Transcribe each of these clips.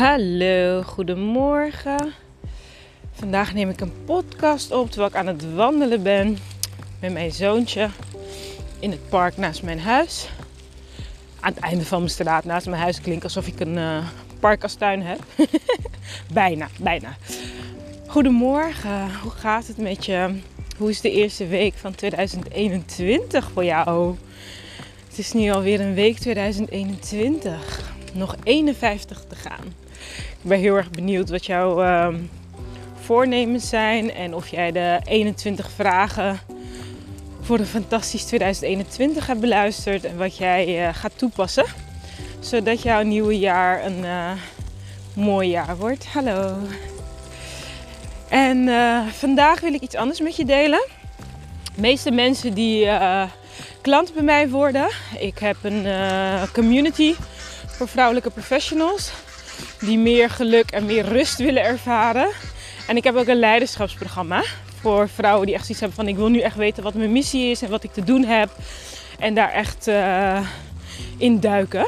Hallo, goedemorgen. Vandaag neem ik een podcast op terwijl ik aan het wandelen ben met mijn zoontje in het park naast mijn huis. Aan het einde van mijn straat naast mijn huis klinkt alsof ik een uh, park als tuin heb. bijna, bijna. Goedemorgen, hoe gaat het met je? Hoe is de eerste week van 2021 voor jou? Het is nu alweer een week 2021. Nog 51 te gaan. Ik ben heel erg benieuwd wat jouw uh, voornemens zijn en of jij de 21 vragen voor een fantastisch 2021 hebt beluisterd en wat jij uh, gaat toepassen. Zodat jouw nieuwe jaar een uh, mooi jaar wordt. Hallo. En uh, vandaag wil ik iets anders met je delen. De meeste mensen die klant bij mij worden. Ik heb een community voor vrouwelijke professionals die meer geluk en meer rust willen ervaren. En ik heb ook een leiderschapsprogramma voor vrouwen die echt zoiets hebben van ik wil nu echt weten wat mijn missie is en wat ik te doen heb. En daar echt uh, in duiken.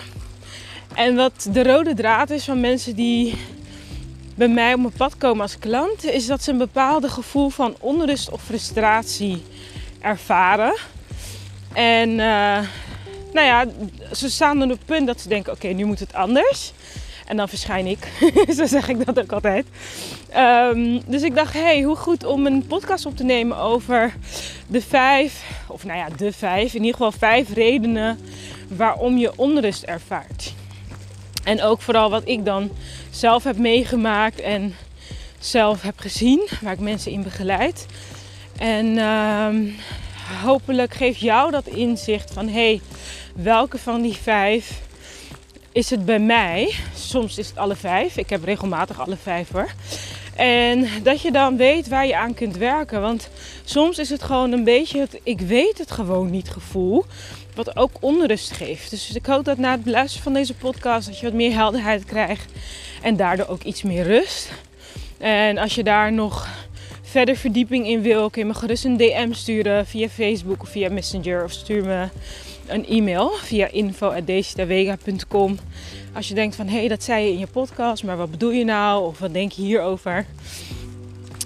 En wat de rode draad is van mensen die bij mij op mijn pad komen als klant, is dat ze een bepaalde gevoel van onrust of frustratie ervaren. En uh, nou ja, ze staan op het punt dat ze denken: oké, nu moet het anders. En dan verschijn ik. Zo zeg ik dat ook altijd. Um, dus ik dacht, hey, hoe goed om een podcast op te nemen over de vijf, of nou ja, de vijf, in ieder geval vijf redenen waarom je onrust ervaart. En ook vooral wat ik dan zelf heb meegemaakt en zelf heb gezien, waar ik mensen in begeleid. En um, hopelijk geeft jou dat inzicht van hey, welke van die vijf is het bij mij. Soms is het alle vijf. Ik heb regelmatig alle vijf hoor. En dat je dan weet waar je aan kunt werken. Want soms is het gewoon een beetje het ik weet het gewoon niet gevoel. Wat ook onrust geeft. Dus ik hoop dat na het beluisteren van deze podcast dat je wat meer helderheid krijgt. En daardoor ook iets meer rust. En als je daar nog verder verdieping in wil, kun je me gerust een DM sturen via Facebook of via Messenger. Of stuur me een e-mail via info.decidavega.com. Als je denkt van hé, hey, dat zei je in je podcast, maar wat bedoel je nou? Of wat denk je hierover?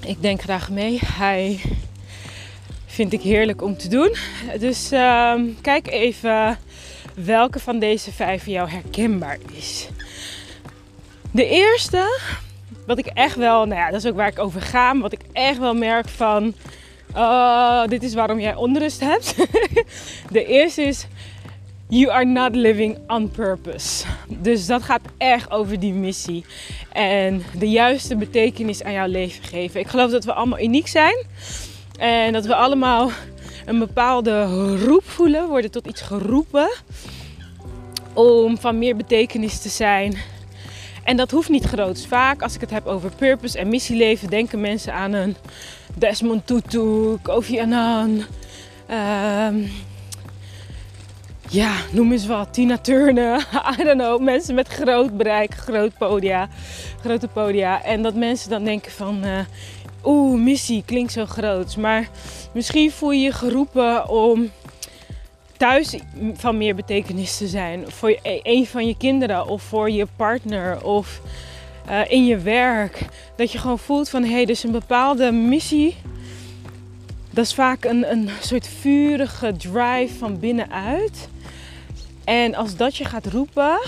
Ik denk graag mee. Hij vind ik heerlijk om te doen. Dus uh, kijk even welke van deze vijf voor jou herkenbaar is. De eerste, wat ik echt wel, nou ja, dat is ook waar ik over ga, wat ik echt wel merk van uh, dit is waarom jij onrust hebt. de eerste is, you are not living on purpose. Dus dat gaat echt over die missie. En de juiste betekenis aan jouw leven geven. Ik geloof dat we allemaal uniek zijn. En dat we allemaal een bepaalde roep voelen, worden tot iets geroepen. Om van meer betekenis te zijn. En dat hoeft niet groots. Vaak als ik het heb over purpose en missieleven, denken mensen aan een Desmond Tutu, Kofi Annan. Um, ja, noem eens wat. Tina Turner. I don't know. Mensen met groot bereik, groot podia, grote podia. En dat mensen dan denken van... Uh, Oeh, missie klinkt zo groot. Maar misschien voel je je geroepen om thuis van meer betekenis te zijn. Voor een van je kinderen of voor je partner of uh, in je werk. Dat je gewoon voelt van hé, hey, dus een bepaalde missie. Dat is vaak een, een soort vurige drive van binnenuit. En als dat je gaat roepen,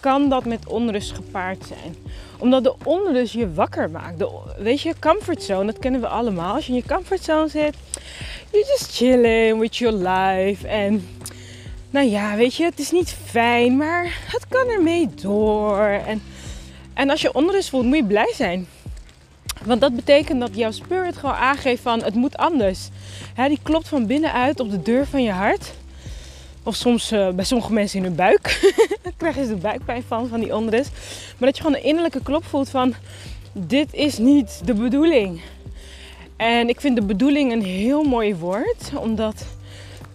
kan dat met onrust gepaard zijn. Omdat de onrust je wakker maakt. De, weet je, comfortzone, dat kennen we allemaal. Als je in je comfortzone zit, je just chilling with your life. En nou ja, weet je, het is niet fijn, maar het kan ermee door. En en als je onrust voelt, moet je blij zijn. Want dat betekent dat jouw spirit gewoon aangeeft van het moet anders. die klopt van binnenuit op de deur van je hart. Of soms uh, bij sommige mensen in hun buik. Daar krijgen ze de buikpijn van, van die onrust. Maar dat je gewoon een innerlijke klop voelt van dit is niet de bedoeling. En ik vind de bedoeling een heel mooi woord. Omdat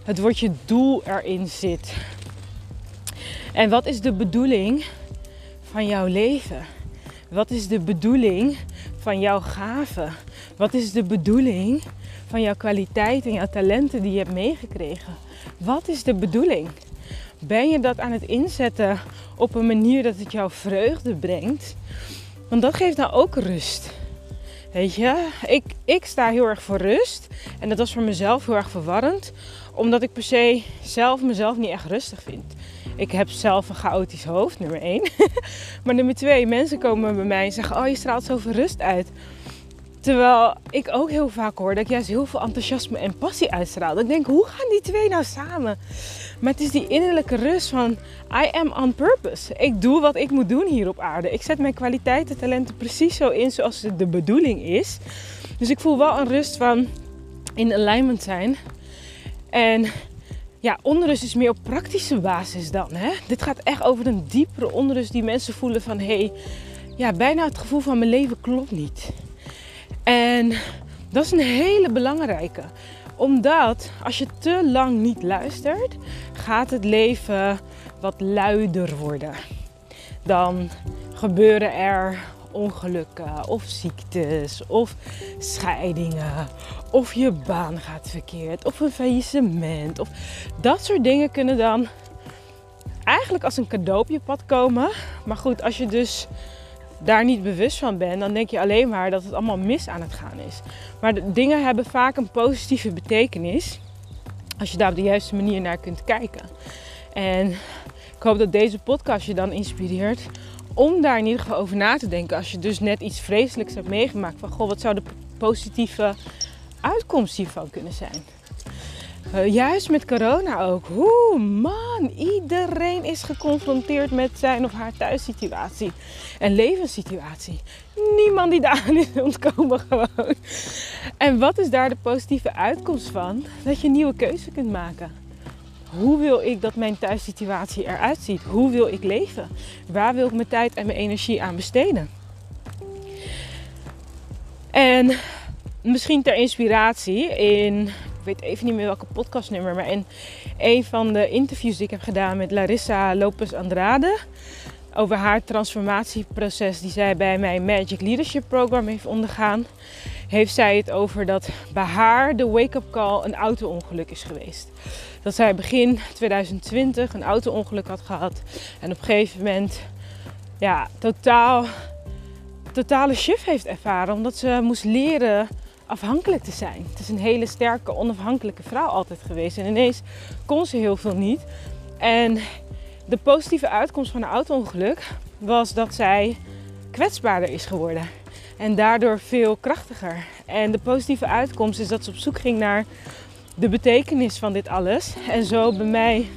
het woordje doel erin zit. En wat is de bedoeling? Van jouw leven? Wat is de bedoeling van jouw gaven? Wat is de bedoeling van jouw kwaliteit en jouw talenten die je hebt meegekregen? Wat is de bedoeling? Ben je dat aan het inzetten op een manier dat het jou vreugde brengt? Want dat geeft nou ook rust. Weet je, ik, ik sta heel erg voor rust. En dat was voor mezelf heel erg verwarrend. Omdat ik per se zelf mezelf niet echt rustig vind. Ik heb zelf een chaotisch hoofd, nummer één. maar nummer twee, mensen komen bij mij en zeggen: Oh, je straalt zoveel rust uit. Terwijl ik ook heel vaak hoor dat ik juist heel veel enthousiasme en passie uitstraal. Ik denk, hoe gaan die twee nou samen? Maar het is die innerlijke rust van I am on purpose. Ik doe wat ik moet doen hier op aarde. Ik zet mijn kwaliteiten, talenten precies zo in zoals het de bedoeling is. Dus ik voel wel een rust van in alignment zijn. En ja, onrust is meer op praktische basis dan. Hè? Dit gaat echt over een diepere onrust die mensen voelen van... hé, hey, ja, bijna het gevoel van mijn leven klopt niet. En dat is een hele belangrijke. Omdat als je te lang niet luistert, gaat het leven wat luider worden. Dan gebeuren er ongelukken of ziektes of scheidingen of je baan gaat verkeerd of een faillissement of dat soort dingen kunnen dan eigenlijk als een cadeau op je pad komen. Maar goed, als je dus daar niet bewust van bent, dan denk je alleen maar dat het allemaal mis aan het gaan is. Maar de dingen hebben vaak een positieve betekenis als je daar op de juiste manier naar kunt kijken. En ik hoop dat deze podcast je dan inspireert om daar in ieder geval over na te denken. Als je dus net iets vreselijks hebt meegemaakt. Van goh, wat zou de positieve uitkomst hiervan kunnen zijn? Uh, juist met corona ook. Oeh, man, iedereen is geconfronteerd met zijn of haar thuissituatie en levenssituatie. Niemand die daar is ontkomen gewoon. En wat is daar de positieve uitkomst van? Dat je nieuwe keuze kunt maken. Hoe wil ik dat mijn thuissituatie eruit ziet? Hoe wil ik leven? Waar wil ik mijn tijd en mijn energie aan besteden? En misschien ter inspiratie in weet even niet meer welke podcastnummer, maar in een van de interviews die ik heb gedaan met Larissa Lopez Andrade over haar transformatieproces die zij bij mijn Magic Leadership Program heeft ondergaan, heeft zij het over dat bij haar de wake-up call een auto-ongeluk is geweest. Dat zij begin 2020 een auto-ongeluk had gehad en op een gegeven moment ja, totaal, totale shift heeft ervaren omdat ze moest leren afhankelijk te zijn. Het is een hele sterke, onafhankelijke vrouw altijd geweest. En ineens kon ze heel veel niet. En de positieve uitkomst van een auto-ongeluk was dat zij kwetsbaarder is geworden. En daardoor veel krachtiger. En de positieve uitkomst is dat ze op zoek ging naar de betekenis van dit alles. En zo bij mij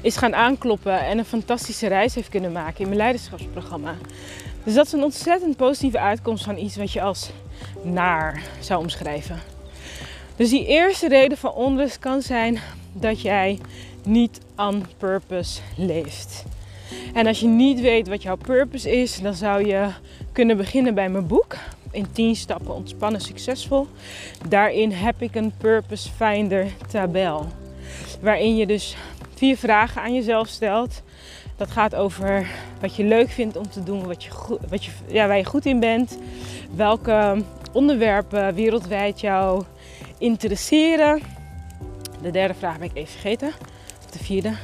is gaan aankloppen en een fantastische reis heeft kunnen maken in mijn leiderschapsprogramma. Dus dat is een ontzettend positieve uitkomst van iets wat je als naar zou omschrijven. Dus die eerste reden van onrust kan zijn dat jij niet on purpose leeft. En als je niet weet wat jouw purpose is, dan zou je kunnen beginnen bij mijn boek. In 10 stappen ontspannen succesvol. Daarin heb ik een purpose finder tabel. Waarin je dus vier vragen aan jezelf stelt. Dat gaat over wat je leuk vindt om te doen, wat je, wat je, ja, waar je goed in bent. Welke onderwerpen wereldwijd jou interesseren. De derde vraag ben ik even vergeten. Of de vierde. Uh,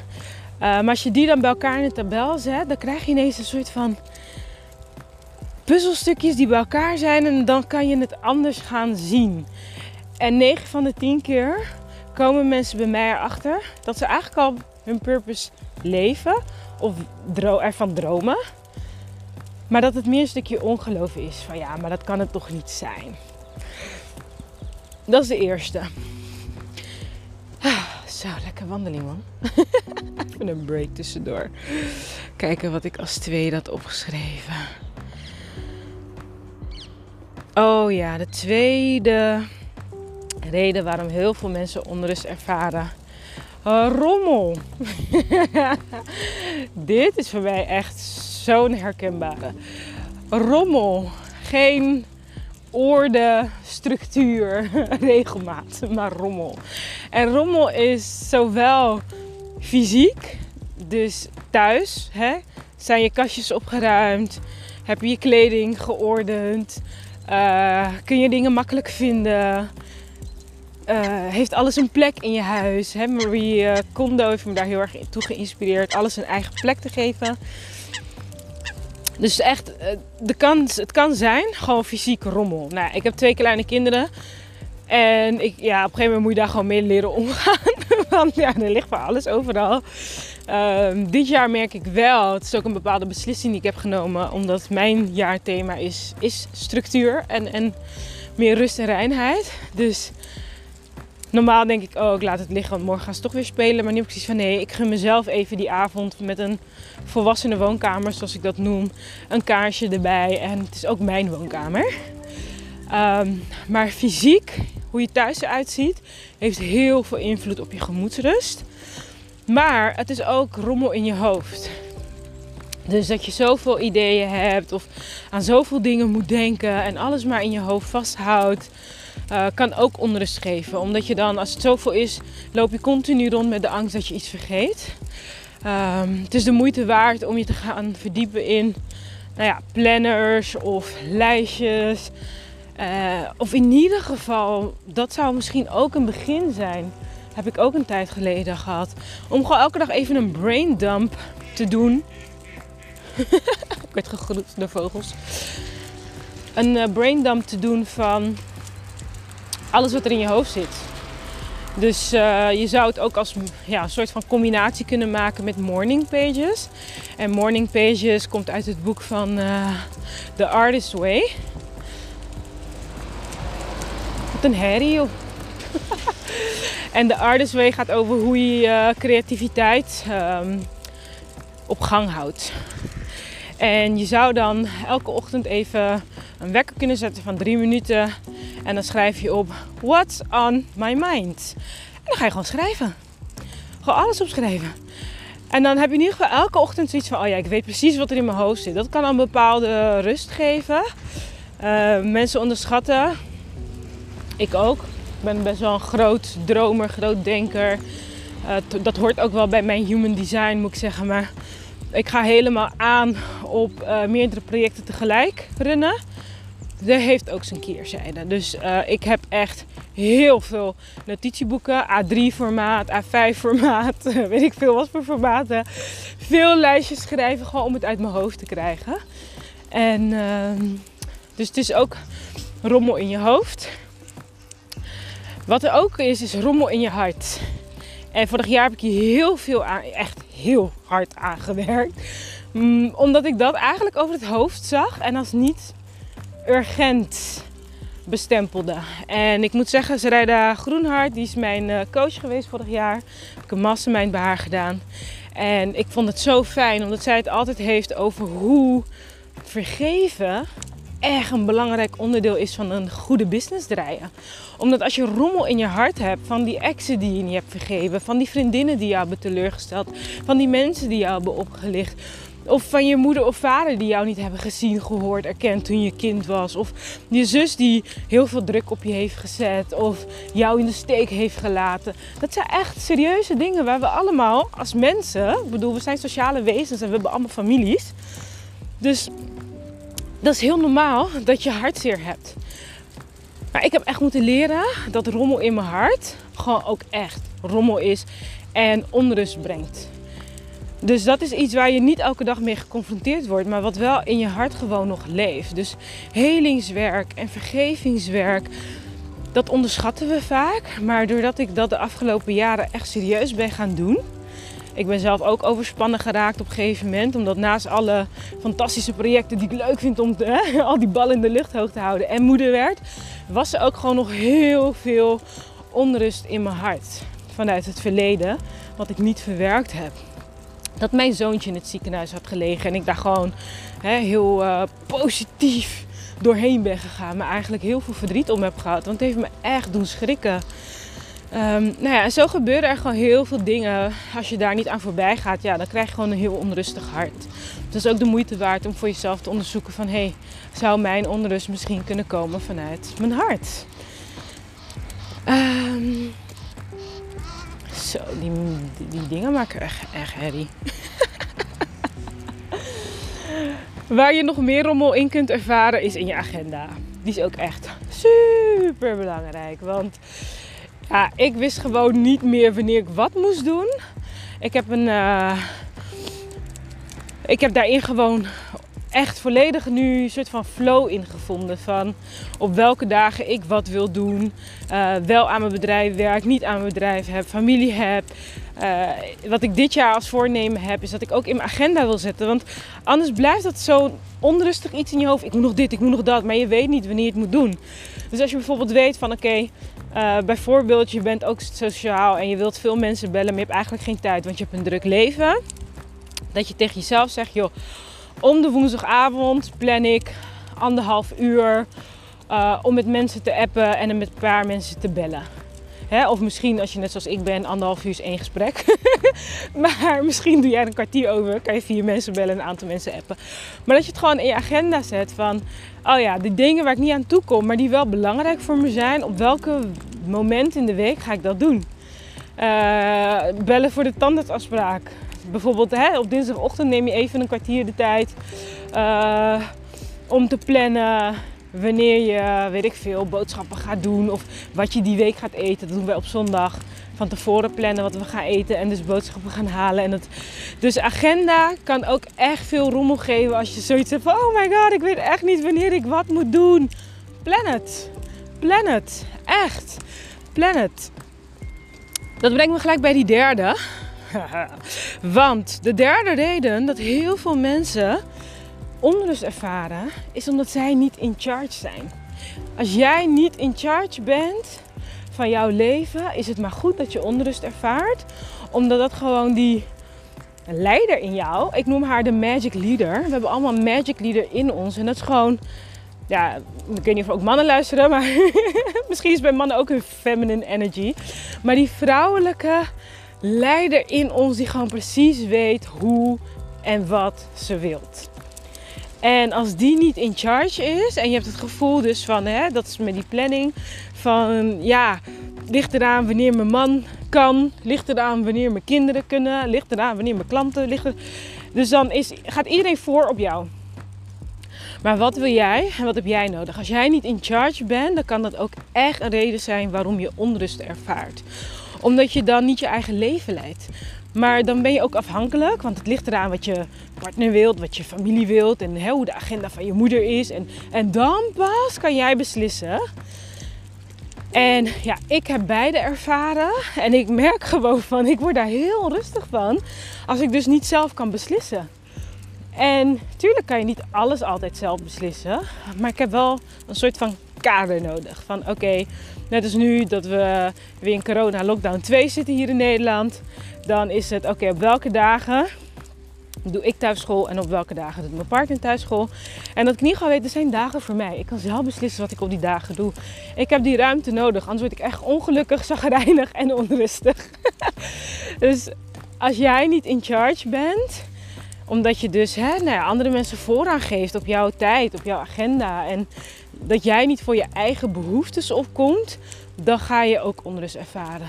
maar als je die dan bij elkaar in de tabel zet, dan krijg je ineens een soort van puzzelstukjes die bij elkaar zijn. En dan kan je het anders gaan zien. En 9 van de 10 keer komen mensen bij mij erachter dat ze eigenlijk al hun purpose leven of ervan dromen. Maar dat het meer een stukje ongeloof is. Van ja, maar dat kan het toch niet zijn. Dat is de eerste. Ah, zo, lekker wandeling man. Even een break tussendoor. Kijken wat ik als tweede had opgeschreven. Oh ja, de tweede reden waarom heel veel mensen onrust ervaren. rommel. Dit is voor mij echt zo'n herkenbare. Rommel. Geen orde, structuur, regelmaat, maar rommel. En rommel is zowel fysiek, dus thuis, hè, zijn je kastjes opgeruimd, heb je je kleding geordend, uh, kun je dingen makkelijk vinden. eh, heeft alles een plek in je huis. Hè? Marie uh, heeft me daar heel erg toe geïnspireerd. Alles een eigen plek te geven. Dus echt, eh, de kans, het kan zijn gewoon fysiek rommel. Nou, ik heb twee kleine kinderen. En ik, ja, op een gegeven moment moet je daar gewoon mee leren omgaan. Want ja, er ligt maar alles overal. Ehm, dit jaar merk ik wel, het is ook een bepaalde beslissing die ik heb genomen. Omdat mijn jaarthema is, is structuur en, en meer rust en reinheid. Dus normaal denk ik, oh ik laat het liggen, want morgen gaan ze toch weer spelen. Maar nu heb ik precies van nee, ik gun mezelf even die avond met een volwassene woonkamer, zoals ik dat noem. Een kaarsje erbij en het is ook mijn woonkamer. Ehm, maar fysiek, hoe je thuis eruit ziet, heeft heel veel invloed op je gemoedsrust. Maar het is ook rommel in je hoofd. Dus dat je zoveel ideeën hebt of aan zoveel dingen moet denken en alles maar in je hoofd vasthoudt, uh, kan ook onrust geven. Omdat je dan, als het zoveel is, loop je continu rond met de angst dat je iets vergeet. Um, het is de moeite waard om je te gaan verdiepen in nou ja, planners of lijstjes. Uh, of in ieder geval, dat zou misschien ook een begin zijn. Heb ik ook een tijd geleden gehad. Om gewoon elke dag even een brain dump te doen. ik werd gegroet door vogels. Een uh, brain dump te doen van alles wat er in je hoofd zit. Dus uh, je zou het ook als ja, een soort van combinatie kunnen maken met morning pages. En morning pages komt uit het boek van The Artist Way. Een herrie en de Artist Way gaat over hoe je je creativiteit um, op gang houdt. En je zou dan elke ochtend even een wekker kunnen zetten van drie minuten. En dan schrijf je op What's on my mind. En dan ga je gewoon schrijven. Gewoon alles opschrijven. En dan heb je in ieder geval elke ochtend zoiets van: oh ja, ik weet precies wat er in mijn hoofd zit. Dat kan een bepaalde rust geven. Uh, mensen onderschatten. Ik ook. Ik ben best wel een groot dromer, groot denker. Uh, dat hoort ook wel bij mijn human design, moet ik zeggen. Maar ik ga helemaal aan op uh, meerdere projecten tegelijk runnen. Dat heeft ook zijn keerzijde. Dus uh, ik heb echt heel veel notitieboeken. A3 formaat, A5 formaat, weet ik veel wat voor formaten. Veel lijstjes schrijven gewoon om het uit mijn hoofd te krijgen. En uh, dus het is ook rommel in je hoofd. Wat er ook is, is rommel in je hart. En vorig jaar heb ik hier heel veel aan, echt heel hard aan gewerkt. Mm, omdat ik dat eigenlijk over het hoofd zag en als niet urgent bestempelde. En ik moet zeggen, Zerijda Groenhart, die is mijn eh, coach geweest vorig jaar. Ik heb een mastermind bij haar gedaan. En ik vond het zo fijn, omdat zij het altijd heeft over hoe vergeven echt een belangrijk onderdeel is van een goede business draaien. Omdat als je rommel in je hart hebt van die exen die je niet hebt vergeven, van die vriendinnen die jou hebben teleurgesteld, van die mensen die jou hebben opgelicht, of van je moeder of vader die jou niet hebben gezien, gehoord, erkend toen je kind was. Of je zus die heel veel druk op je heeft gezet. Of jou in de steek heeft gelaten. Dat zijn echt serieuze dingen waar we allemaal als mensen, ik bedoel, we zijn sociale wezens en we hebben allemaal families. Dus dat is heel normaal dat je hartzeer hebt. Maar ik heb echt moeten leren dat rommel in mijn hart gewoon ook echt rommel is en onrust brengt. Dus dat is iets waar je niet elke dag mee geconfronteerd wordt, maar wat wel in je hart gewoon nog leeft. Dus helingswerk en vergevingswerk, dat onderschatten we vaak. Maar doordat ik dat de afgelopen jaren echt serieus ben gaan doen. Ik ben zelf ook overspannen geraakt op een gegeven moment. Omdat naast alle fantastische projecten die ik leuk vind om hè, al die ballen in de lucht hoog te houden en moeder werd, was er ook gewoon nog heel veel onrust in mijn hart. Vanuit het verleden, wat ik niet verwerkt heb dat mijn zoontje in het ziekenhuis had gelegen. En ik daar gewoon hè, heel uh, positief doorheen ben gegaan. Maar eigenlijk heel veel verdriet om heb gehad. Want het heeft me echt doen schrikken. Um, nou ja, zo gebeuren er gewoon heel veel dingen. Als je daar niet aan voorbij gaat, ja, dan krijg je gewoon een heel onrustig hart. Het is ook de moeite waard om voor jezelf te onderzoeken van... hé, hey, zou mijn onrust misschien kunnen komen vanuit mijn hart? Um, zo, die, die, dingen maken echt, echt herrie. Waar je nog meer rommel in kunt ervaren is in je agenda. Die is ook echt super belangrijk. Want Ja, ik wist gewoon niet meer wanneer ik wat moest doen. Ik heb een. Uh, ik heb daarin gewoon echt volledig nu een soort van flow ingevonden. Van op welke dagen ik wat wil doen. Uh, wel aan mijn bedrijf werk, niet aan mijn bedrijf heb, familie heb. Uh, wat ik dit jaar als voornemen heb, is dat ik ook in mijn agenda wil zetten. Want anders blijft dat zo onrustig iets in je hoofd. Ik moet nog dit, ik moet nog dat. Maar je weet niet wanneer je het moet doen. Dus als je bijvoorbeeld weet van oké, uh, bijvoorbeeld je bent ook sociaal en je wilt veel mensen bellen, maar je hebt eigenlijk geen tijd, want je hebt een druk leven. Dat je tegen jezelf zegt, joh, om de woensdagavond plan ik anderhalf uur uh, om met mensen te appen en met een paar mensen te bellen. Hè? Of misschien als je net zoals ik ben, anderhalf uur is één gesprek. maar misschien doe jij een kwartier over, kan je vier mensen bellen en een aantal mensen appen. Maar dat je het gewoon in je agenda zet van, oh ja, de dingen waar ik niet aan toe kom, maar die wel belangrijk voor me zijn, op welke moment in de week ga ik dat doen? Uh, bellen voor de tandartsafspraak bijvoorbeeld hè, op dinsdagochtend neem je even een kwartier de tijd uh, om te plannen wanneer je, weet ik veel, boodschappen gaat doen of wat je die week gaat eten. Dat doen wij op zondag. Van tevoren plannen wat we gaan eten en dus boodschappen gaan halen. En dat, dus agenda kan ook echt veel rommel geven als je zoiets hebt van... Oh my god, ik weet echt niet wanneer ik wat moet doen. Plan het. Plan het. Echt. Plan het. Dat brengt me gelijk bij die derde. Want de derde reden dat heel veel mensen onrust ervaren, is omdat zij niet in charge zijn. Als jij niet in charge bent van jouw leven, is het maar goed dat je onrust ervaart. Omdat dat gewoon die leider in jou, ik noem haar de magic leader. We hebben allemaal magic leader in ons. En dat is gewoon, ja, ik weet niet of ook mannen luisteren, maar misschien is bij mannen ook een feminine energy. Maar die vrouwelijke leider in ons die gewoon precies weet hoe en wat ze wilt. En als die niet in charge is en je hebt het gevoel dus van, hè, dat is met die planning, van ja, ligt eraan wanneer mijn man kan, ligt eraan wanneer mijn kinderen kunnen, ligt eraan wanneer mijn klanten liggen. Dus dan is, gaat iedereen voor op jou. Maar wat wil jij en wat heb jij nodig? Als jij niet in charge bent, dan kan dat ook echt een reden zijn waarom je onrust ervaart omdat je dan niet je eigen leven leidt. Maar dan ben je ook afhankelijk, want het ligt eraan wat je partner wilt, wat je familie wilt en hoe de agenda van je moeder is. En, en dan pas kan jij beslissen. En ja, ik heb beide ervaren en ik merk gewoon van, ik word daar heel onrustig van als ik dus niet zelf kan beslissen. En natuurlijk kan je niet alles altijd zelf beslissen, maar ik heb wel een soort van kader nodig. Van oké, net als nu dat we weer in corona lockdown 2 zitten hier in Nederland. Dan is het oké, op welke dagen doe ik thuisschool en op welke dagen doet mijn partner thuisschool. En dat ik niet weet, er zijn dagen voor mij. Ik kan zelf beslissen wat ik op die dagen doe. Ik heb die ruimte nodig, anders word ik echt ongelukkig, zagrijnig en onrustig. dus als jij niet in charge bent, omdat je dus hè, nou ja, andere mensen voorrang geeft op jouw tijd, op jouw agenda. En dat jij niet voor je eigen behoeftes opkomt, dan ga je ook onrust ervaren.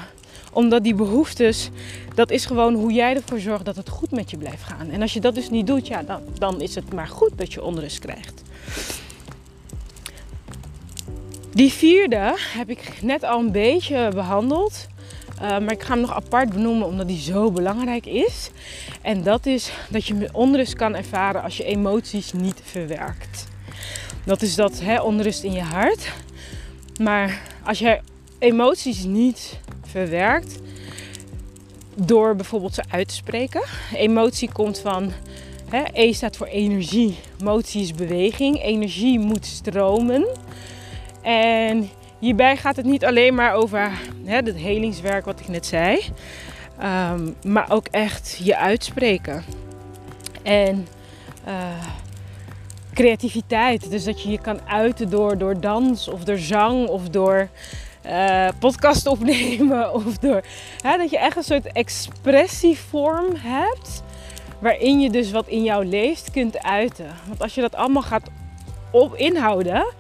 Omdat die behoeftes, dat is gewoon hoe jij ervoor zorgt dat het goed met je blijft gaan. En als je dat dus niet doet, ja, dan, dan is het maar goed dat je onrust krijgt. Die vierde heb ik net al een beetje behandeld. Uh, maar ik ga hem nog apart benoemen omdat die zo belangrijk is. En dat is dat je onrust kan ervaren als je emoties niet verwerkt. Dat is dat hè, onrust in je hart. Maar als je emoties niet verwerkt door bijvoorbeeld ze uit te spreken. Emotie komt van hè, E staat voor energie. Emotie is beweging. Energie moet stromen. En hierbij gaat het niet alleen maar over hè, het helingswerk wat ik net zei. Um, maar ook echt je uitspreken. En uh, creativiteit. Dus dat je je kan uiten door, door dans of door zang of door uh, podcast opnemen. Of door, hè, dat je echt een soort expressievorm hebt. Waarin je dus wat in jou leeft kunt uiten. Want als je dat allemaal gaat op inhouden,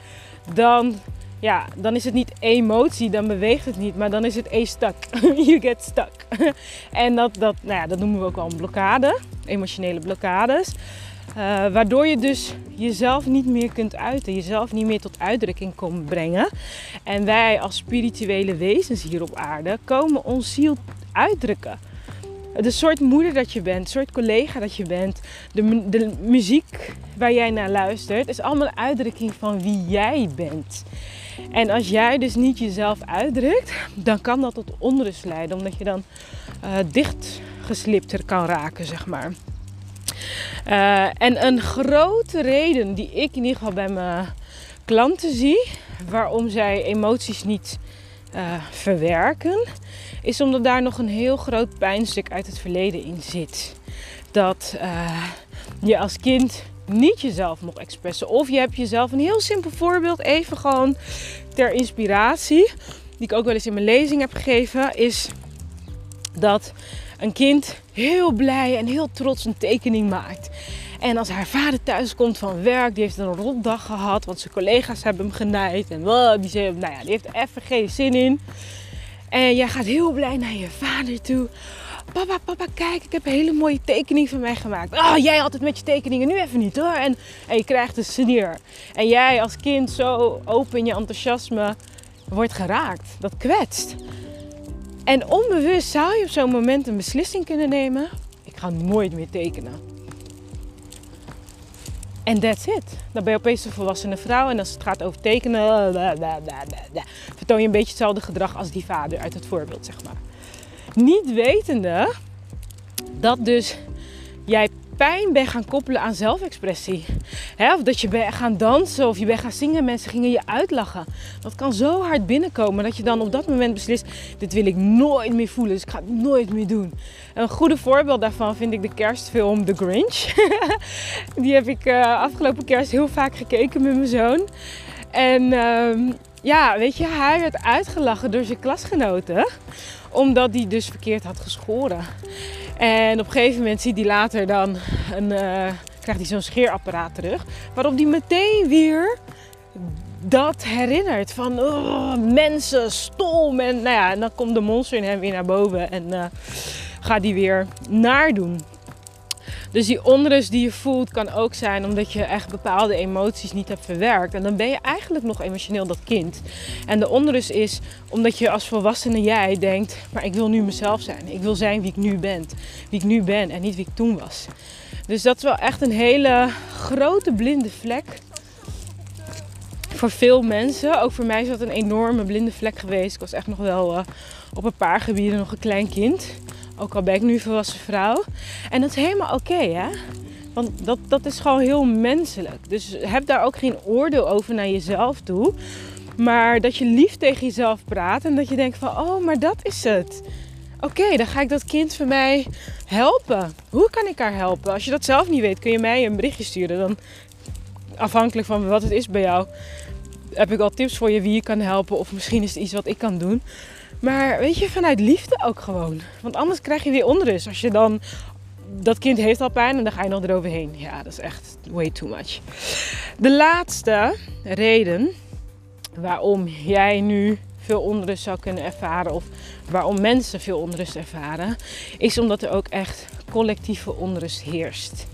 dan, ja, dan is het niet emotie, dan beweegt het niet, maar dan is het a stuck. you get stuck. en dat, dat, nou ja, dat noemen we ook wel een blokkade, emotionele blokkades. Uh, waardoor je dus jezelf niet meer kunt uiten, jezelf niet meer tot uitdrukking komt brengen. En wij als spirituele wezens hier op aarde komen ons ziel uitdrukken. De soort moeder dat je bent, de soort collega dat je bent, de, de muziek waar jij naar luistert, is allemaal een uitdrukking van wie jij bent. En als jij dus niet jezelf uitdrukt, dan kan dat tot onrust leiden, omdat je dan uh, dichtgeslipter kan raken, zeg maar. Uh, en een grote reden die ik in ieder geval bij mijn klanten zie, waarom zij emoties niet uh, verwerken, is omdat daar nog een heel groot pijnstuk uit het verleden in zit. Dat uh, je als kind niet jezelf mocht expressen. Of je hebt jezelf een heel simpel voorbeeld, even gewoon ter inspiratie, die ik ook wel eens in mijn lezing heb gegeven, is dat een kind heel blij en heel trots een tekening maakt. En als haar vader thuis komt van werk, die heeft een rotdag gehad, want zijn collega's hebben hem genaaid. En die, zei, nou ja, die heeft er even geen zin in. En jij gaat heel blij naar je vader toe. Papa, papa, kijk, ik heb een hele mooie tekening van mij gemaakt. Oh, jij het met je tekeningen, nu even niet hoor. En, en je krijgt een sneer. En jij als kind zo open in je enthousiasme wordt geraakt. Dat kwetst. En onbewust zou je op zo'n moment een beslissing kunnen nemen. Ik ga nooit meer tekenen. En that's it. Dan ben je opeens een volwassene vrouw. En als het gaat over tekenen, vertoon je een beetje hetzelfde gedrag als die vader uit het voorbeeld, zeg maar. Niet wetende dat dus jij pijn bent gaan koppelen aan zelfexpressie. of dat je bent gaan dansen of je bent gaan zingen en mensen gingen je uitlachen. Dat kan zo hard binnenkomen dat je dan op dat moment beslist: dit wil ik nooit meer voelen, dus ik ga het nooit meer doen. een goede voorbeeld daarvan vind ik de kerstfilm The Grinch. Die heb ik uh, afgelopen kerst heel vaak gekeken met mijn zoon. En uh, ja, weet je, hij werd uitgelachen door zijn klasgenoten omdat hij dus verkeerd had geschoren. En op een gegeven moment ziet hij later dan een, uh, krijgt hij zo'n scheerapparaat terug. Waarop hij meteen weer dat herinnert. Van oh, mensen, stom. En, nou ja, en dan komt de monster in hem weer naar boven. En uh, gaat hij weer naardoen. Dus die onrust die je voelt kan ook zijn omdat je echt bepaalde emoties niet hebt verwerkt. En dan ben je eigenlijk nog emotioneel dat kind. En de onrust is omdat je als volwassene jij denkt, maar ik wil nu mezelf zijn. Ik wil zijn wie ik nu ben. Wie ik nu ben en niet wie ik toen was. Dus dat is wel echt een hele grote blinde vlek voor veel mensen. Ook voor mij is dat een enorme blinde vlek geweest. Ik was echt nog wel uh, op een paar gebieden nog een klein kind. Ook al ben ik nu volwassen vrouw. En dat is helemaal oké, hè? Want dat, dat is gewoon heel menselijk. Dus heb daar ook geen oordeel over naar jezelf toe. Maar dat je lief tegen jezelf praat en dat je denkt van, oh, maar dat is het. Oké, dan ga ik dat kind van mij helpen. Hoe kan ik haar helpen? Als je dat zelf niet weet, kun je mij een berichtje sturen. Dan afhankelijk van wat het is bij jou, heb ik al tips voor je wie je kan helpen. Of misschien is het iets wat ik kan doen. Maar weet je, vanuit liefde ook gewoon. Want anders krijg je weer onrust. Als je dan. Dat kind heeft al pijn en dan ga je nog eroverheen. Ja, dat is echt way too much. De laatste reden waarom jij nu veel onrust zou kunnen ervaren, of waarom mensen veel onrust ervaren, is omdat er ook echt collectieve onrust heerst.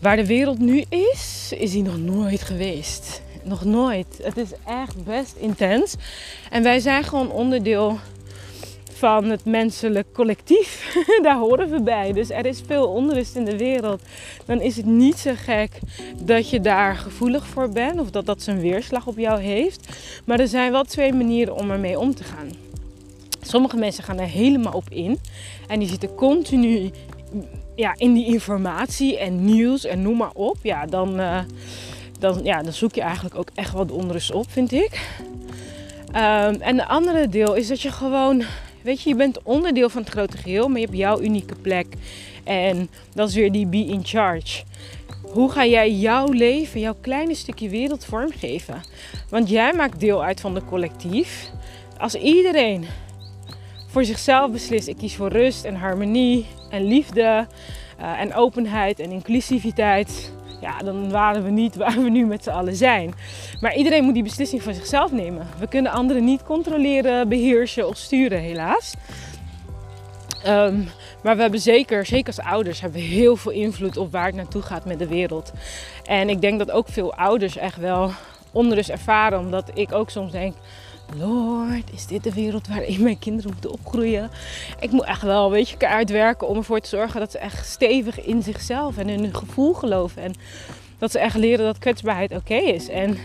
Waar de wereld nu is, is die nog nooit geweest. Nog nooit. Het is echt best intens. En wij zijn gewoon onderdeel van het menselijk collectief. Daar horen we bij. Dus er is veel onrust in de wereld. Dan is het niet zo gek dat je daar gevoelig voor bent of dat dat zijn weerslag op jou heeft. Maar er zijn wel twee manieren om ermee om te gaan. Sommige mensen gaan er helemaal op in en die zitten continu ja, in die informatie en nieuws en noem maar op. Ja, dan. Uh, dan, ja, dan zoek je eigenlijk ook echt wat onrust op, vind ik. Um, en de andere deel is dat je gewoon, weet je, je bent onderdeel van het grote geheel, maar je hebt jouw unieke plek. En dat is weer die be in charge. Hoe ga jij jouw leven, jouw kleine stukje wereld vormgeven? Want jij maakt deel uit van het collectief. Als iedereen voor zichzelf beslist, ik kies voor rust en harmonie en liefde uh, en openheid en inclusiviteit ja, dan waren we niet waar we nu met z'n allen zijn. Maar iedereen moet die beslissing voor zichzelf nemen. We kunnen anderen niet controleren, beheersen of sturen, helaas. Ehm, maar we hebben zeker, zeker als ouders, hebben we heel veel invloed op waar het naartoe gaat met de wereld. En ik denk dat ook veel ouders echt wel onrust ervaren, omdat ik ook soms denk. Lord, is dit de wereld waarin mijn kinderen moeten opgroeien? Ik moet echt wel een beetje uitwerken om ervoor te zorgen dat ze echt stevig in zichzelf en in hun gevoel geloven. En dat ze echt leren dat kwetsbaarheid oké is. En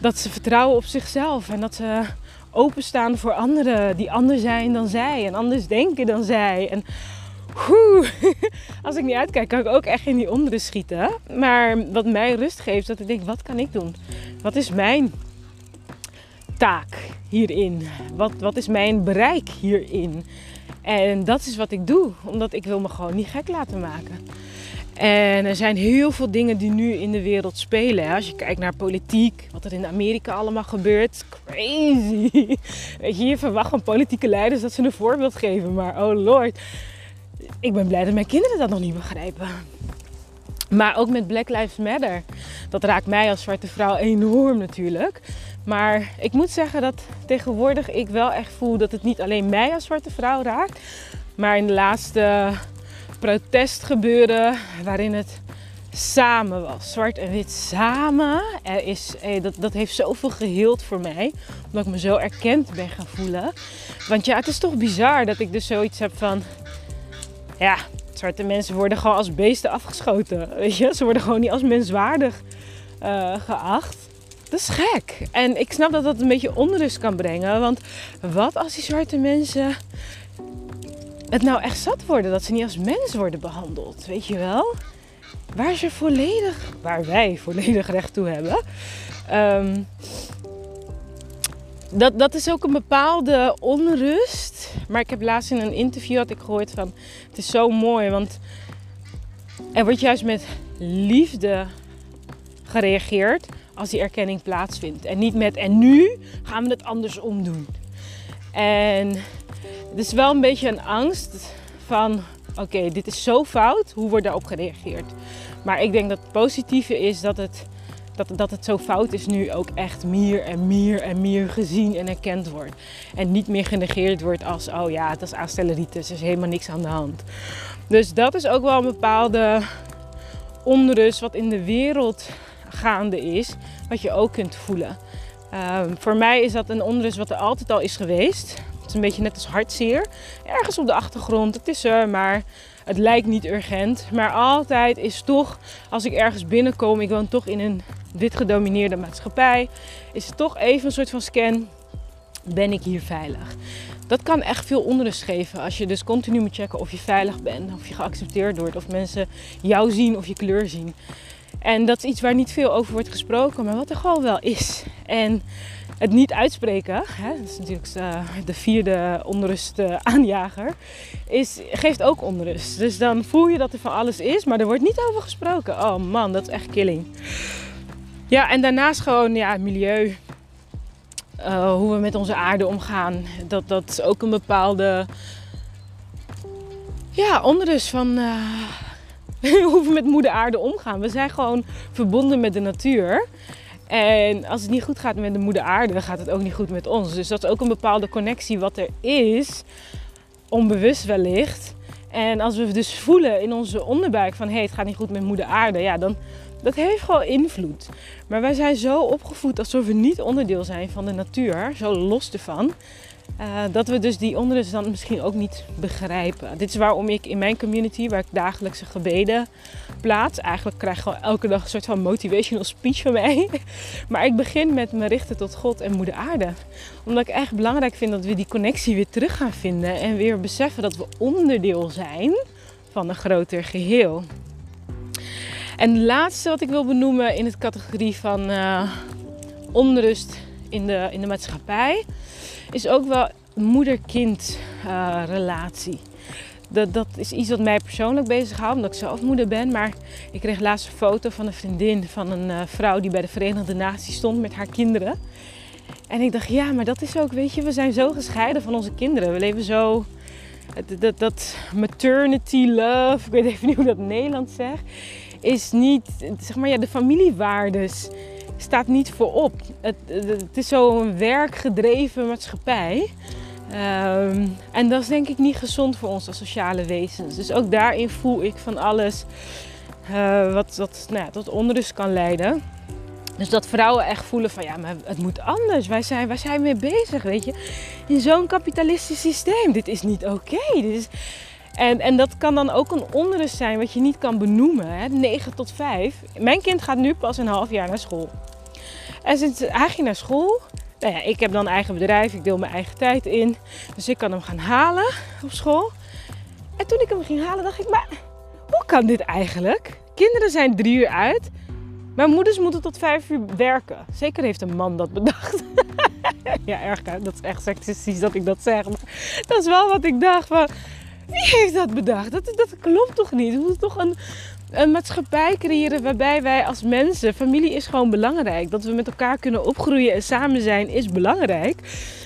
dat ze vertrouwen op zichzelf. En dat ze openstaan voor anderen die anders zijn dan zij. En anders denken dan zij. En als ik niet uitkijk, kan ik ook echt in die onderen schieten. Maar wat mij rust geeft, dat ik denk, wat kan ik doen? Wat is mijn taak hierin? Wat, wat is mijn bereik hierin? En dat is wat ik doe, omdat ik wil me gewoon niet gek laten maken. En er zijn heel veel dingen die nu in de wereld spelen. Als je kijkt naar politiek, wat er in Amerika allemaal gebeurt. Crazy. Weet je, je verwacht van politieke leiders dat ze een voorbeeld geven. Maar oh lord, ik ben blij dat mijn kinderen dat nog niet begrijpen. Maar ook met Black Lives Matter. Dat raakt mij als zwarte vrouw enorm natuurlijk. Maar ik moet zeggen dat tegenwoordig ik wel echt voel dat het niet alleen mij als zwarte vrouw raakt. Maar in de laatste protest gebeuren waarin het samen was. Zwart en wit samen. Er is, eh, dat, dat heeft zoveel geheeld voor mij. Omdat ik me zo erkend ben gaan voelen. Want ja, het is toch bizar dat ik dus zoiets heb van... Ja, zwarte mensen worden gewoon als beesten afgeschoten. Weet je? Ze worden gewoon niet als menswaardig uh, geacht. Dat is gek. En ik snap dat dat een beetje onrust kan brengen. Want wat als die zwarte mensen het nou echt zat worden dat ze niet als mens worden behandeld? Weet je wel? Waar ze volledig, waar wij volledig recht toe hebben. Um, dat, dat is ook een bepaalde onrust. Maar ik heb laatst in een interview had ik gehoord van het is zo mooi, want er wordt juist met liefde gereageerd als die erkenning plaatsvindt. En niet met en nu gaan we het andersom doen. En het is wel een beetje een angst van oké, dit is zo fout, hoe wordt daarop gereageerd? Maar ik denk dat het positieve is dat het, dat, dat het zo fout is nu ook echt meer en meer en meer gezien en erkend wordt. En niet meer genegeerd wordt als oh ja, het is aanstelleritis, er is helemaal niks aan de hand. Dus dat is ook wel een bepaalde onrust wat in de wereld gaande is, wat je ook kunt voelen. Ehm, voor mij is dat een onrust wat er altijd al is geweest. Het is een beetje net als hartzeer. Ergens op de achtergrond, het is er, maar het lijkt niet urgent. Maar altijd is toch, als ik ergens binnenkom, ik woon toch in een wit gedomineerde maatschappij, is het toch even een soort van scan. Ben ik hier veilig? Dat kan echt veel onrust geven als je dus continu moet checken of je veilig bent, of je geaccepteerd wordt, of mensen jou zien of je kleur zien. En dat is iets waar niet veel over wordt gesproken, maar wat er gewoon wel is. En het niet uitspreken, hè, dat is natuurlijk uh, de vierde onrust uh, aanjager, is, geeft ook onrust. Dus dan voel je dat er van alles is, maar er wordt niet over gesproken. Oh man, dat is echt killing. Ja, en daarnaast gewoon ja, milieu. Uh, hoe we met onze aarde omgaan. Dat, dat is ook een bepaalde ja, onrust van hoe we met moeder aarde omgaan. We zijn gewoon verbonden met de natuur. En als het niet goed gaat met de moeder aarde, dan gaat het ook niet goed met ons. Dus dat is ook een bepaalde connectie wat er is, onbewust wellicht. En als we dus voelen in onze onderbuik van hé, hey, het gaat niet goed met moeder aarde, ja, dan dat heeft gewoon invloed. Maar wij zijn zo opgevoed alsof we niet onderdeel zijn van de natuur, zo los ervan. Uh, dat we dus die onrust dan misschien ook niet begrijpen. Dit is waarom ik in mijn community, waar ik dagelijkse gebeden plaats, eigenlijk krijg ik gewoon elke dag een soort van motivational speech van mij. Maar ik begin met me richten tot God en Moeder Aarde. Omdat ik echt belangrijk vind dat we die connectie weer terug gaan vinden en weer beseffen dat we onderdeel zijn van een groter geheel. En het laatste wat ik wil benoemen in het categorie van uh, onrust in de, in de maatschappij is ook wel moeder-kind uh, relatie. Dat, dat is iets wat mij persoonlijk bezighoudt, omdat ik zelf moeder ben. Maar ik kreeg laatst een foto van een vriendin van een uh, vrouw die bij de Verenigde Naties stond met haar kinderen. En ik dacht, ja, maar dat is ook, weet je, we zijn zo gescheiden van onze kinderen. We leven zo, dat, dat, maternity love, ik weet even niet hoe dat in Nederlands zegt, is niet, zeg maar, ja, de familiewaardes staat niet voorop. Het, het is zo'n werkgedreven maatschappij. Ehm, en dat is denk ik niet gezond voor ons als sociale wezens. Dus ook daarin voel ik van alles uh, wat, wat nou ja, tot onrust kan leiden. Dus dat vrouwen echt voelen van ja, maar het moet anders. Wij zijn, wij zijn mee bezig, weet je. In zo'n kapitalistisch systeem. Dit is niet oké. Dit is... En, en dat kan dan ook een onrust zijn wat je niet kan benoemen. Hè? 9 tot 5. Mijn kind gaat nu pas een half jaar naar school. En sinds hij ging naar school, nou ja, ik heb dan eigen bedrijf, ik deel mijn eigen tijd in. Dus ik kan hem gaan halen op school. En toen ik hem ging halen, dacht ik, maar hoe kan dit eigenlijk? Kinderen zijn drie uur uit. Mijn moeders moeten tot vijf uur werken. Zeker heeft een man dat bedacht. ja, erg. Dat is echt seksistisch dat ik dat zeg. Maar dat is wel wat ik dacht van... Wie heeft dat bedacht? Dat, dat klopt toch niet? We moeten toch een, een maatschappij creëren waarbij wij als mensen... Familie is gewoon belangrijk. Dat we met elkaar kunnen opgroeien en samen zijn is belangrijk.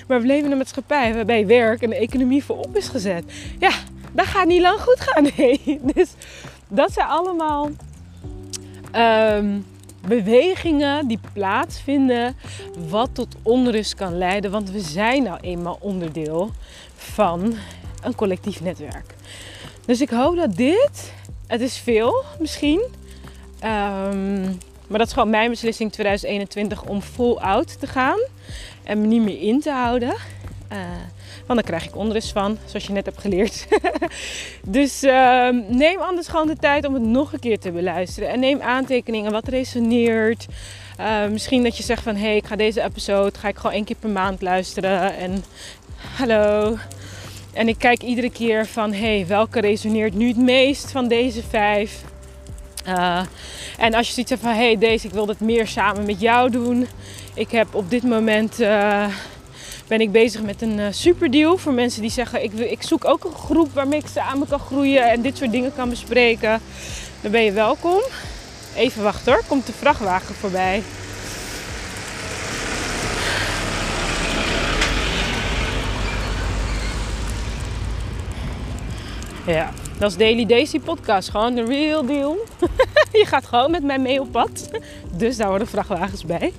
Maar we leven in een maatschappij waarbij werk en de economie voorop is gezet. Ja, dat gaat niet lang goed gaan. Nee. Dus dat zijn allemaal... Ehm, bewegingen die plaatsvinden, wat tot onrust kan leiden. Want we zijn nou eenmaal onderdeel van een collectief netwerk. Dus ik hoop dat dit, het is veel misschien, um, maar dat is gewoon mijn beslissing 2021 om full out te gaan en me niet meer in te houden. Uh, want dan krijg ik onrust van, zoals je net hebt geleerd. dus uh, neem anders gewoon de tijd om het nog een keer te beluisteren. En neem aantekeningen wat resoneert. Uh, misschien dat je zegt van, hé, hey, ik ga deze episode, ga ik gewoon één keer per maand luisteren. En hallo. En ik kijk iedere keer van, hé, hey, welke resoneert nu het meest van deze vijf? Uh, en als je hebt van, hé, hey, deze, ik wil dit meer samen met jou doen. Ik heb op dit moment uh, ben ik bezig met een uh, superdeal voor mensen die zeggen: ik, ik zoek ook een groep waarmee ik samen kan groeien en dit soort dingen kan bespreken. Dan ben je welkom. Even wachten hoor, komt de vrachtwagen voorbij. Ja, dat is Daily Daisy podcast. Gewoon de real deal. je gaat gewoon met mij mee op pad. Dus daar worden vrachtwagens bij.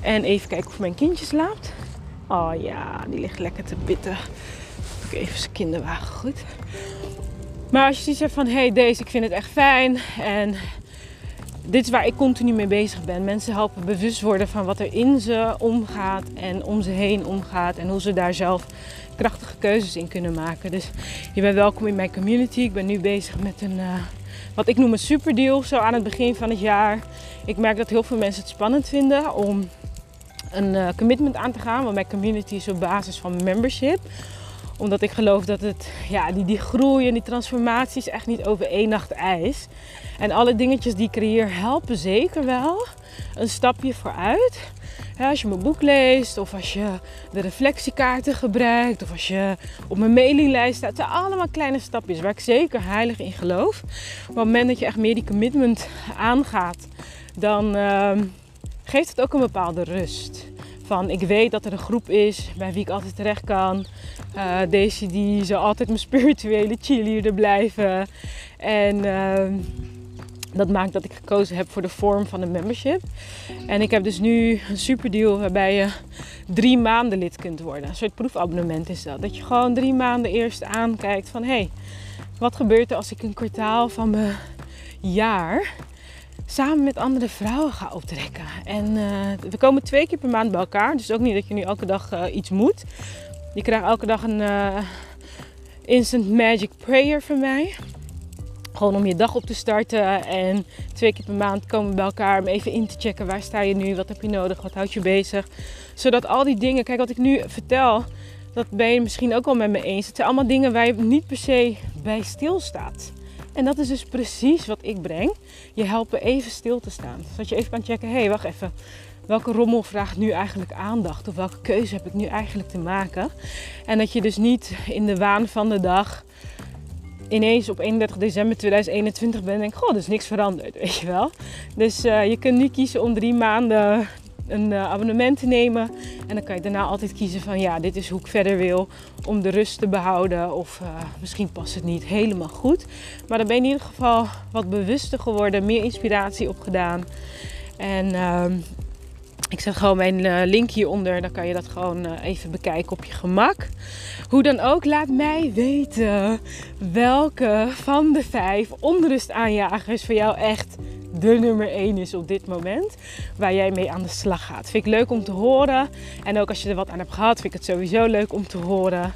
En even kijken of mijn kindje slaapt. Oh ja, die ligt lekker te bitten. Ook even zijn kinderwagen goed. Maar als je ziet van, hé hey, deze, ik vind het echt fijn. En dit is waar ik continu mee bezig ben. Mensen helpen bewust worden van wat er in ze omgaat en om ze heen omgaat. En hoe ze daar zelf krachtige keuzes in kunnen maken. Dus je bent welkom in mijn community. Ik ben nu bezig met een, uh, wat ik noem een superdeal, zo aan het begin van het jaar. Ik merk dat heel veel mensen het spannend vinden om een uh, commitment aan te gaan. Want mijn community is op basis van membership. Omdat ik geloof dat het, ja, die, die groei en die transformatie is echt niet over één nacht ijs. En alle dingetjes die ik creëer helpen zeker wel een stapje vooruit. Als je mijn boek leest of als je de reflectiekaarten gebruikt of als je op mijn mailinglijst staat. Het zijn allemaal kleine stapjes waar ik zeker heilig in geloof. Maar op het moment dat je echt meer die commitment aangaat, dan... Uh, geeft het ook een bepaalde rust. Van ik weet dat er een groep is bij wie ik altijd terecht kan. Uh, deze die zal altijd mijn spirituele cheerleader blijven. En uh, dat maakt dat ik gekozen heb voor de vorm van een membership. En ik heb dus nu een super deal waarbij je drie maanden lid kunt worden. Een soort proefabonnement is dat. Dat je gewoon drie maanden eerst aankijkt van hé, hey, wat gebeurt er als ik een kwartaal van mijn jaar samen met andere vrouwen ga optrekken. En uh, we komen twee keer per maand bij elkaar. Dus ook niet dat je nu elke dag uh, iets moet. Je krijgt elke dag een uh, instant magic prayer van mij. Gewoon om je dag op te starten. En twee keer per maand komen we bij elkaar om even in te checken. Waar sta je nu? Wat heb je nodig? Wat houdt je bezig? Zodat al die dingen, kijk wat ik nu vertel, dat ben je misschien ook wel met me eens. Het zijn allemaal dingen waar je niet per se bij stilstaat. En dat is dus precies wat ik breng. Je helpen even stil te staan. Zodat je even kan checken, hé, hey, wacht even. Welke rommel vraagt nu eigenlijk aandacht? Of welke keuze heb ik nu eigenlijk te maken? En dat je dus niet in de waan van de dag ineens op 31 december 2021 bent en denk, goh, er is niks veranderd, weet je wel. Dus uh, je kunt nu kiezen om drie maanden een uh, abonnement te nemen. En dan kan je daarna altijd kiezen van ja, dit is hoe ik verder wil om de rust te behouden. Of uh, misschien past het niet helemaal goed. Maar dan ben je in ieder geval wat bewuster geworden, meer inspiratie opgedaan. En uh, Ik zet gewoon mijn uh, link hieronder. Dan kan je dat gewoon uh, even bekijken op je gemak. Hoe dan ook, laat mij weten welke van de vijf onrustaanjagers voor jou echt de nummer 1 is op dit moment. Waar jij mee aan de slag gaat. Vind ik leuk om te horen. En ook als je er wat aan hebt gehad, vind ik het sowieso leuk om te horen.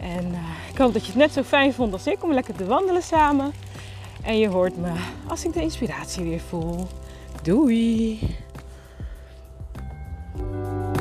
En uh, ik hoop dat je het net zo fijn vond als ik om lekker te wandelen samen. En je hoort me als ik de inspiratie weer voel. Doei! Música